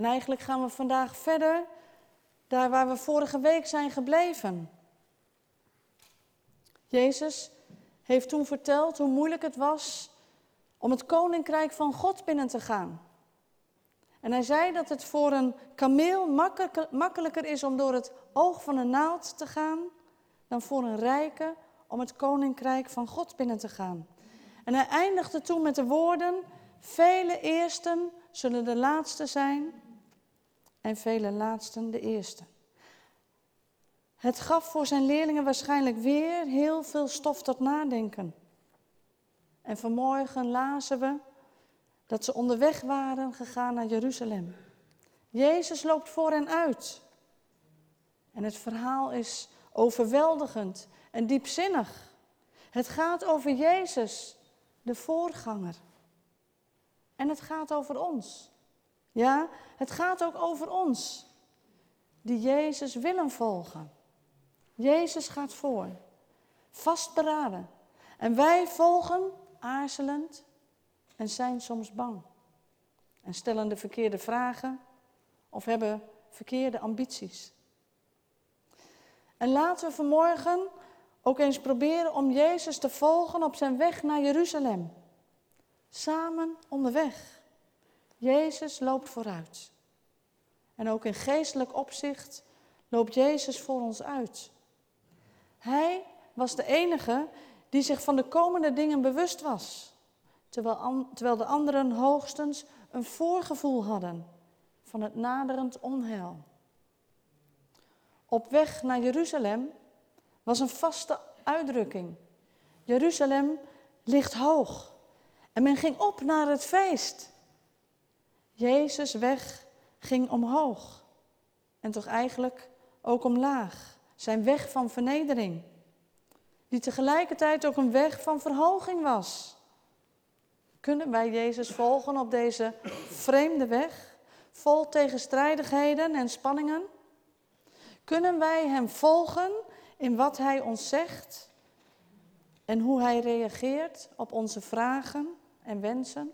En eigenlijk gaan we vandaag verder daar waar we vorige week zijn gebleven. Jezus heeft toen verteld hoe moeilijk het was om het koninkrijk van God binnen te gaan. En hij zei dat het voor een kameel makkelijker is om door het oog van een naald te gaan dan voor een rijke om het koninkrijk van God binnen te gaan. En hij eindigde toen met de woorden: Vele eersten zullen de laatste zijn en vele laatsten de eerste. Het gaf voor zijn leerlingen waarschijnlijk weer heel veel stof tot nadenken. En vanmorgen lazen we dat ze onderweg waren gegaan naar Jeruzalem. Jezus loopt voor hen uit. En het verhaal is overweldigend en diepzinnig. Het gaat over Jezus, de voorganger. En het gaat over ons. Ja, het gaat ook over ons, die Jezus willen volgen. Jezus gaat voor, vastberaden. En wij volgen aarzelend en zijn soms bang. En stellen de verkeerde vragen of hebben verkeerde ambities. En laten we vanmorgen ook eens proberen om Jezus te volgen op zijn weg naar Jeruzalem. Samen onderweg. Jezus loopt vooruit. En ook in geestelijk opzicht loopt Jezus voor ons uit. Hij was de enige die zich van de komende dingen bewust was, terwijl, de anderen hoogstens een voorgevoel hadden van het naderend onheil. Op weg naar Jeruzalem was een vaste uitdrukking. Jeruzalem ligt hoog en men ging op naar het feest. Jezus' weg ging omhoog en toch eigenlijk ook omlaag. Zijn weg van vernedering, die tegelijkertijd ook een weg van verhoging was. Kunnen wij Jezus volgen op deze vreemde weg, vol tegenstrijdigheden en spanningen? Kunnen wij Hem volgen in wat Hij ons zegt en hoe Hij reageert op onze vragen en wensen?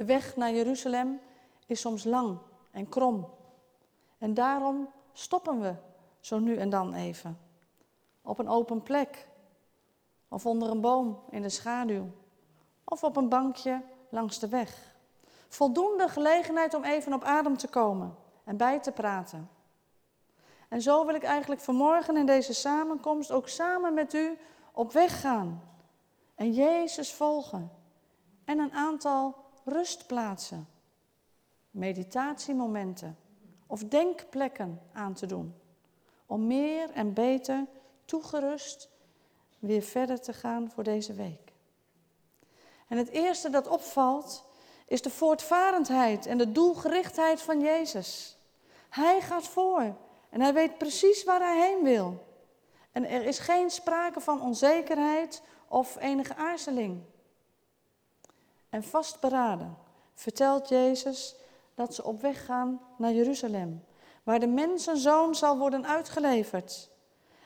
De weg naar Jeruzalem is soms lang en krom. En daarom stoppen we zo nu en dan even. Op een open plek. Of onder een boom in de schaduw. Of op een bankje langs de weg. Voldoende gelegenheid om even op adem te komen en bij te praten. En zo wil ik eigenlijk vanmorgen in deze samenkomst ook samen met u op weg gaan. En Jezus volgen. En een aantal rustplaatsen. Meditatiemomenten of denkplekken aan te doen. Om meer en beter toegerust weer verder te gaan voor deze week. En het eerste dat opvalt is de voortvarendheid en de doelgerichtheid van Jezus. Hij gaat voor en hij weet precies waar hij heen wil. En er is geen sprake van onzekerheid of enige aarzeling. En vastberaden vertelt Jezus dat ze op weg gaan naar Jeruzalem, waar de mensenzoon zal worden uitgeleverd.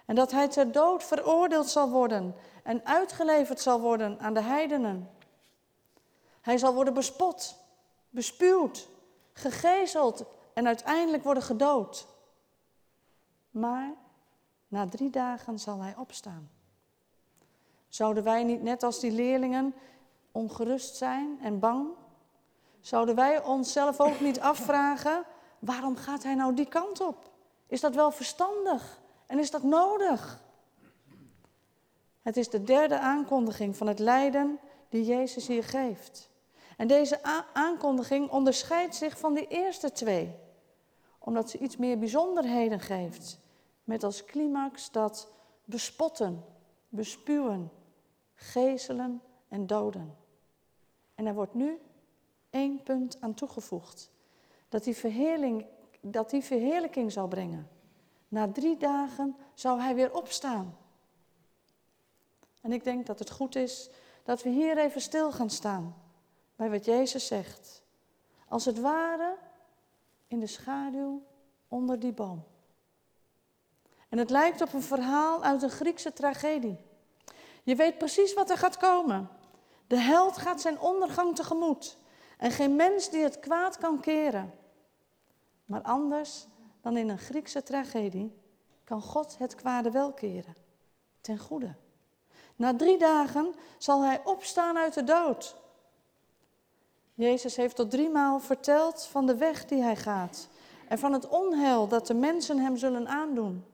En dat hij ter dood veroordeeld zal worden en uitgeleverd zal worden aan de heidenen. Hij zal worden bespot, bespuwd, gegezeld en uiteindelijk worden gedood. Maar na drie dagen zal hij opstaan. Zouden wij niet net als die leerlingen ongerust zijn en bang Zouden wij onszelf ook niet afvragen, waarom gaat hij nou die kant op? Is dat wel verstandig? En is dat nodig? Het is de derde aankondiging van het lijden die Jezus hier geeft. En deze aankondiging onderscheidt zich van de eerste twee, omdat ze iets meer bijzonderheden geeft, met als climax dat bespotten, bespuwen, gezelen en doden. En er wordt nu één punt aan toegevoegd. Dat die, verheerling, dat die verheerlijking zal brengen. Na drie dagen zou hij weer opstaan. En ik denk dat het goed is dat we hier even stil gaan staan bij wat Jezus zegt. Als het ware in de schaduw onder die boom. En het lijkt op een verhaal uit een Griekse tragedie. Je weet precies wat er gaat komen. De held gaat zijn ondergang tegemoet. En geen mens die het kwaad kan keren. Maar anders dan in een Griekse tragedie kan God het kwade wel keren. Ten goede. Na drie dagen zal hij opstaan uit de dood. Jezus heeft tot driemaal verteld van de weg die hij gaat en van het onheil dat de mensen hem zullen aandoen.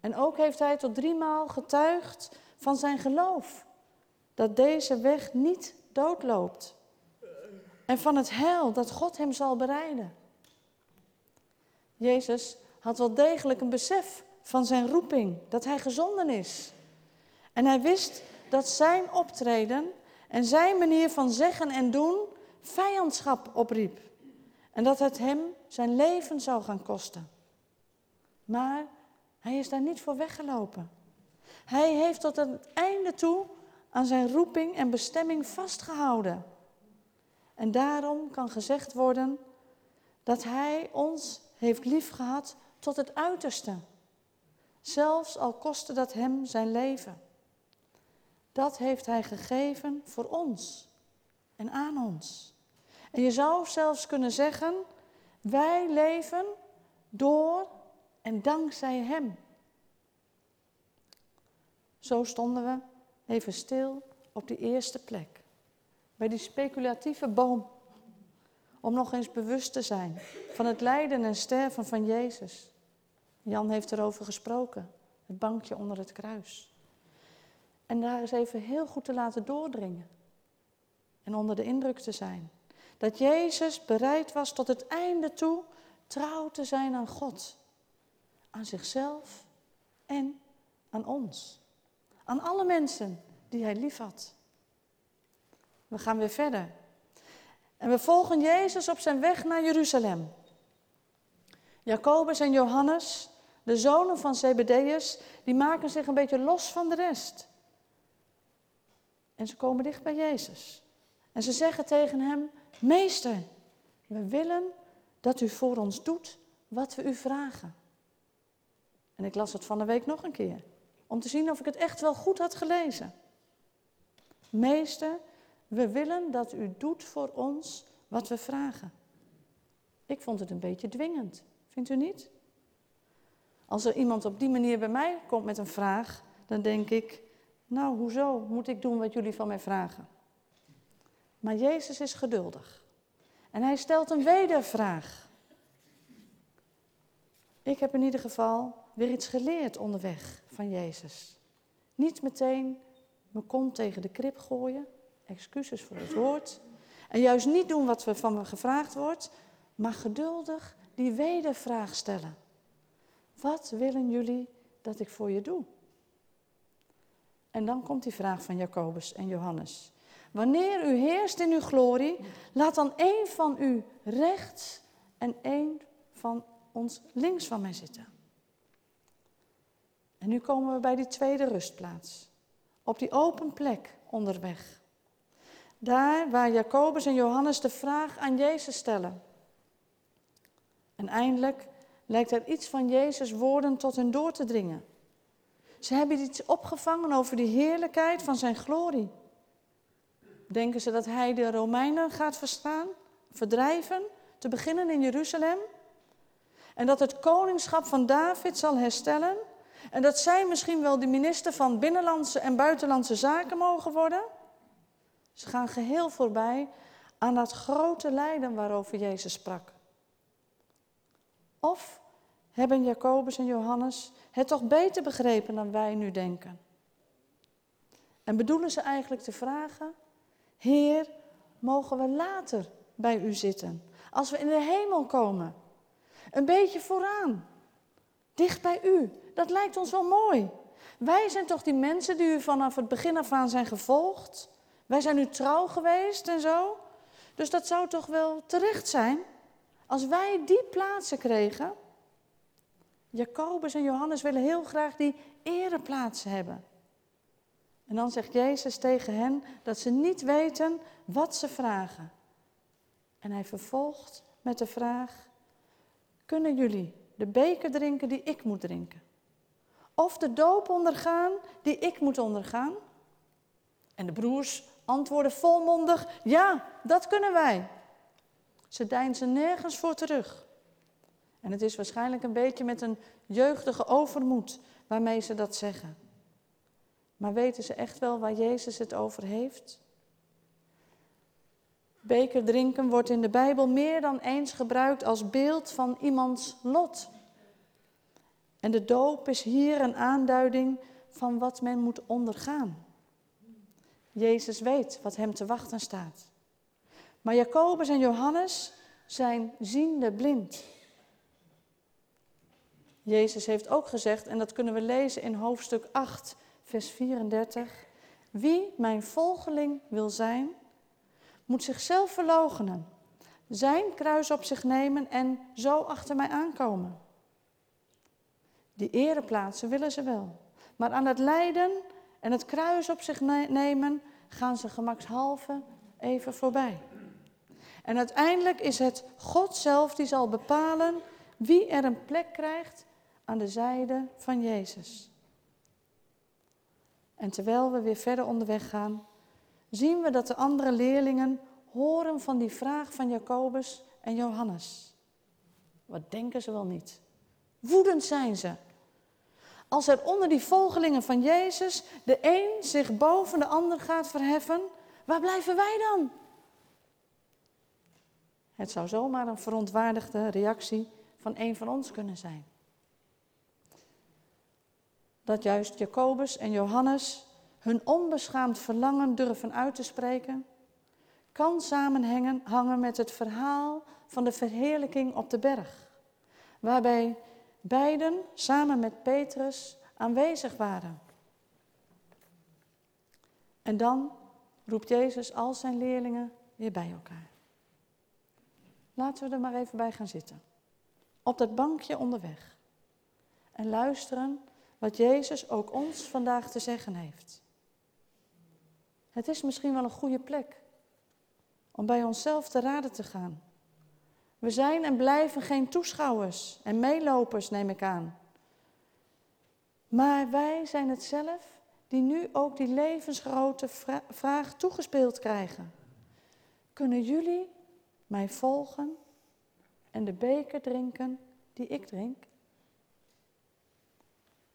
En ook heeft hij tot driemaal getuigd van zijn geloof, dat deze weg niet doodloopt. En van het heil dat God hem zal bereiden. Jezus had wel degelijk een besef van zijn roeping, dat hij gezonden is. En hij wist dat zijn optreden en zijn manier van zeggen en doen vijandschap opriep. En dat het hem zijn leven zou gaan kosten. Maar hij is daar niet voor weggelopen. Hij heeft tot het einde toe aan zijn roeping en bestemming vastgehouden. En daarom kan gezegd worden dat hij ons heeft liefgehad tot het uiterste. Zelfs al kostte dat hem zijn leven. Dat heeft hij gegeven voor ons en aan ons. En je zou zelfs kunnen zeggen, wij leven door en dankzij Hem. Zo stonden we even stil op die eerste plek, bij die speculatieve boom, om nog eens bewust te zijn van het lijden en sterven van Jezus. Jan heeft erover gesproken, het bankje onder het kruis. En daar eens even heel goed te laten doordringen en onder de indruk te zijn. Dat Jezus bereid was tot het einde toe trouw te zijn aan God, aan zichzelf en aan ons. Aan alle mensen die hij liefhad. We gaan weer verder. En we volgen Jezus op zijn weg naar Jeruzalem. Jacobus en Johannes, de zonen van Zebedeus, die maken zich een beetje los van de rest. En ze komen dicht bij Jezus. En ze zeggen tegen hem: Meester, we willen dat u voor ons doet wat we u vragen. En ik las het van de week nog een keer, om te zien of ik het echt wel goed had gelezen. Meester, we willen dat u doet voor ons wat we vragen. Ik vond het een beetje dwingend, vindt u niet? Als er iemand op die manier bij mij komt met een vraag, dan denk ik, nou hoezo moet ik doen wat jullie van mij vragen? Maar Jezus is geduldig. En hij stelt een wedervraag. Ik heb in ieder geval weer iets geleerd onderweg van Jezus. Niet meteen mijn kont tegen de krip gooien, excuses voor het woord. En juist niet doen wat van me gevraagd wordt, maar geduldig die wedervraag stellen. Wat willen jullie dat ik voor je doe? En dan komt die vraag van Jacobus en Johannes. Wanneer u heerst in uw glorie, laat dan één van u rechts en één van ons links van mij zitten. En nu komen we bij die tweede rustplaats. Op die open plek onderweg. Daar waar Jacobus en Johannes de vraag aan Jezus stellen. En eindelijk lijkt er iets van Jezus' woorden tot hen door te dringen. Ze hebben iets opgevangen over die heerlijkheid van zijn glorie. Denken ze dat hij de Romeinen gaat verstaan, verdrijven, te beginnen in Jeruzalem? En dat het koningschap van David zal herstellen? En dat zij misschien wel de minister van Binnenlandse en Buitenlandse Zaken mogen worden? Ze gaan geheel voorbij aan dat grote lijden waarover Jezus sprak. Of hebben Jacobus en Johannes het toch beter begrepen dan wij nu denken? En bedoelen ze eigenlijk te vragen Heer, mogen we later bij u zitten, als we in de hemel komen. Een beetje vooraan, dicht bij u. Dat lijkt ons wel mooi. Wij zijn toch die mensen die u vanaf het begin af aan zijn gevolgd? Wij zijn u trouw geweest en zo. Dus dat zou toch wel terecht zijn als wij die plaatsen kregen? Jacobus en Johannes willen heel graag die ereplaatsen hebben. En dan zegt Jezus tegen hen dat ze niet weten wat ze vragen. En hij vervolgt met de vraag: Kunnen jullie de beker drinken die ik moet drinken? Of de doop ondergaan die ik moet ondergaan? En de broers antwoorden volmondig: Ja, dat kunnen wij. Ze deinzen nergens voor terug. En het is waarschijnlijk een beetje met een jeugdige overmoed waarmee ze dat zeggen. Maar weten ze echt wel waar Jezus het over heeft? Beker drinken wordt in de Bijbel meer dan eens gebruikt als beeld van iemands lot. En de doop is hier een aanduiding van wat men moet ondergaan. Jezus weet wat hem te wachten staat. Maar Jacobus en Johannes zijn ziende blind. Jezus heeft ook gezegd, en dat kunnen we lezen in hoofdstuk 8, vers 34. Wie mijn volgeling wil zijn, moet zichzelf verloochenen, zijn kruis op zich nemen en zo achter mij aankomen. Die ereplaatsen willen ze wel, maar aan het lijden en het kruis op zich nemen gaan ze gemakshalve even voorbij. En uiteindelijk is het God zelf die zal bepalen wie er een plek krijgt aan de zijde van Jezus. En terwijl we weer verder onderweg gaan, zien we dat de andere leerlingen horen van die vraag van Jacobus en Johannes. Wat denken ze wel niet? Woedend zijn ze. Als er onder die volgelingen van Jezus de een zich boven de ander gaat verheffen, waar blijven wij dan? Het zou zomaar een verontwaardigde reactie van een van ons kunnen zijn. Dat juist Jacobus en Johannes hun onbeschaamd verlangen durven uit te spreken, kan samenhangen met het verhaal van de verheerlijking op de berg, waarbij beiden samen met Petrus aanwezig waren. En dan roept Jezus al zijn leerlingen weer bij elkaar. Laten we er maar even bij gaan zitten. Op dat bankje onderweg. En luisteren wat Jezus ook ons vandaag te zeggen heeft. Het is misschien wel een goede plek om bij onszelf te raden te gaan. We zijn en blijven geen toeschouwers en meelopers, neem ik aan. Maar wij zijn het zelf die nu ook die levensgrote vraag toegespeeld krijgen. Kunnen jullie mij volgen en de beker drinken die ik drink?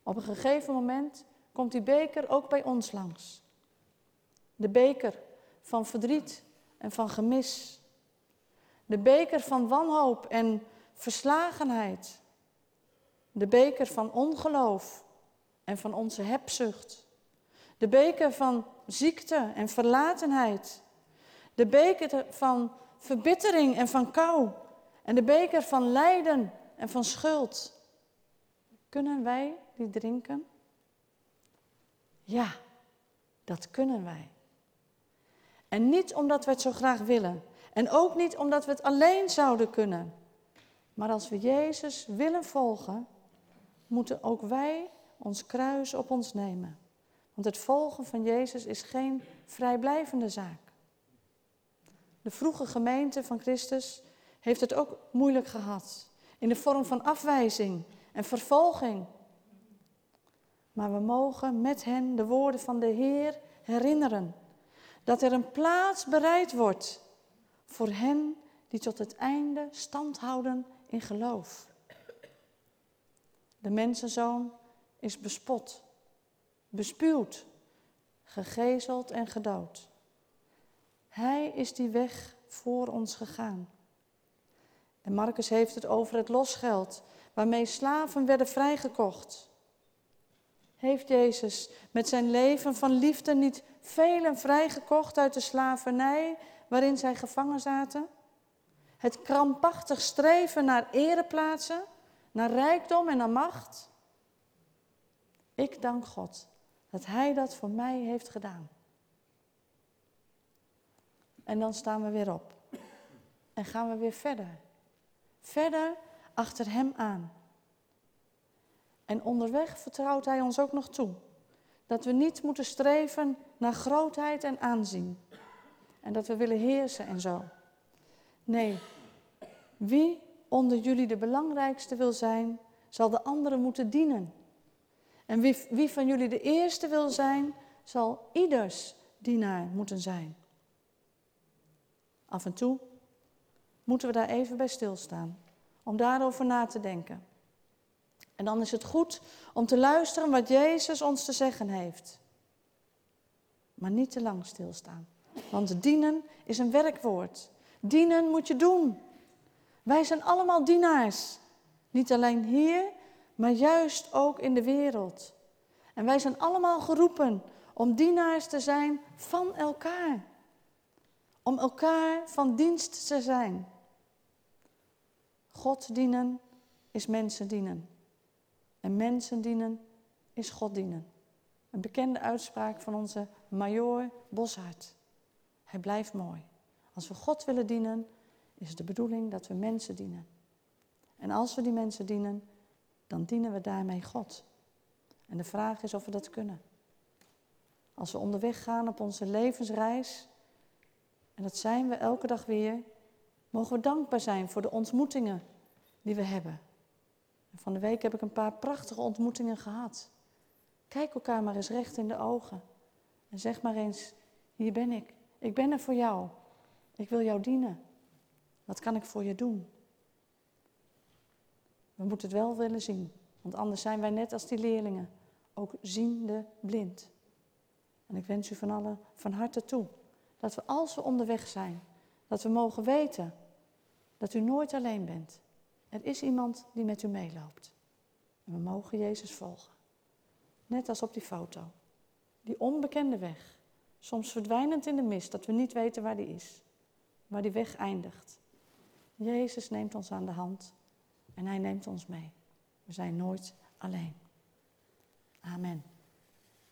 Op een gegeven moment komt die beker ook bij ons langs. De beker van verdriet en van gemis. De beker van wanhoop en verslagenheid. De beker van ongeloof en van onze hebzucht. De beker van ziekte en verlatenheid. De beker van verbittering en van kou. En de beker van lijden en van schuld. Kunnen wij die drinken? Ja, dat kunnen wij. En niet omdat we het zo graag willen. En ook niet omdat we het alleen zouden kunnen. Maar als we Jezus willen volgen, moeten ook wij ons kruis op ons nemen. Want het volgen van Jezus is geen vrijblijvende zaak. De vroege gemeente van Christus heeft het ook moeilijk gehad. In de vorm van afwijzing en vervolging. Maar we mogen met hen de woorden van de Heer herinneren. Dat er een plaats bereid wordt voor hen die tot het einde stand houden in geloof. De mensenzoon is bespot, bespuwd, gegezeld en gedood. Hij is die weg voor ons gegaan. En Marcus heeft het over het losgeld waarmee slaven werden vrijgekocht. Heeft Jezus met zijn leven van liefde niet velen vrijgekocht uit de slavernij waarin zij gevangen zaten? Het krampachtig streven naar ereplaatsen, naar rijkdom en naar macht? Ik dank God dat Hij dat voor mij heeft gedaan. En dan staan we weer op en gaan we weer verder. Verder achter Hem aan. En onderweg vertrouwt Hij ons ook nog toe dat we niet moeten streven naar grootheid en aanzien. En dat we willen heersen en zo. Nee, wie onder jullie de belangrijkste wil zijn, zal de anderen moeten dienen. En wie, wie van jullie de eerste wil zijn, zal ieders dienaar moeten zijn. Af en toe moeten we daar even bij stilstaan, om daarover na te denken. En dan is het goed om te luisteren wat Jezus ons te zeggen heeft. Maar niet te lang stilstaan. Want dienen is een werkwoord. Dienen moet je doen. Wij zijn allemaal dienaars. Niet alleen hier, maar juist ook in de wereld. En wij zijn allemaal geroepen om dienaars te zijn van elkaar. Om elkaar van dienst te zijn. God dienen is mensen dienen. En mensen dienen is God dienen. Een bekende uitspraak van onze Major Boshart. Hij blijft mooi. Als we God willen dienen, is de bedoeling dat we mensen dienen. En als we die mensen dienen, dan dienen we daarmee God. En de vraag is of we dat kunnen. Als we onderweg gaan op onze levensreis, en dat zijn we elke dag weer, mogen we dankbaar zijn voor de ontmoetingen die we hebben. En van de week heb ik een paar prachtige ontmoetingen gehad. Kijk elkaar maar eens recht in de ogen. En zeg maar eens, hier ben ik. Ik ben er voor jou. Ik wil jou dienen. Wat kan ik voor je doen? We moeten het wel willen zien, want anders zijn wij net als die leerlingen, ook ziende blind. En ik wens u van allen van harte toe dat we als we onderweg zijn, dat we mogen weten dat u nooit alleen bent. Er is iemand die met u meeloopt. En we mogen Jezus volgen. Net als op die foto. Die onbekende weg. Soms verdwijnend in de mist, dat we niet weten waar die is. Waar die weg eindigt. Jezus neemt ons aan de hand en hij neemt ons mee. We zijn nooit alleen. Amen.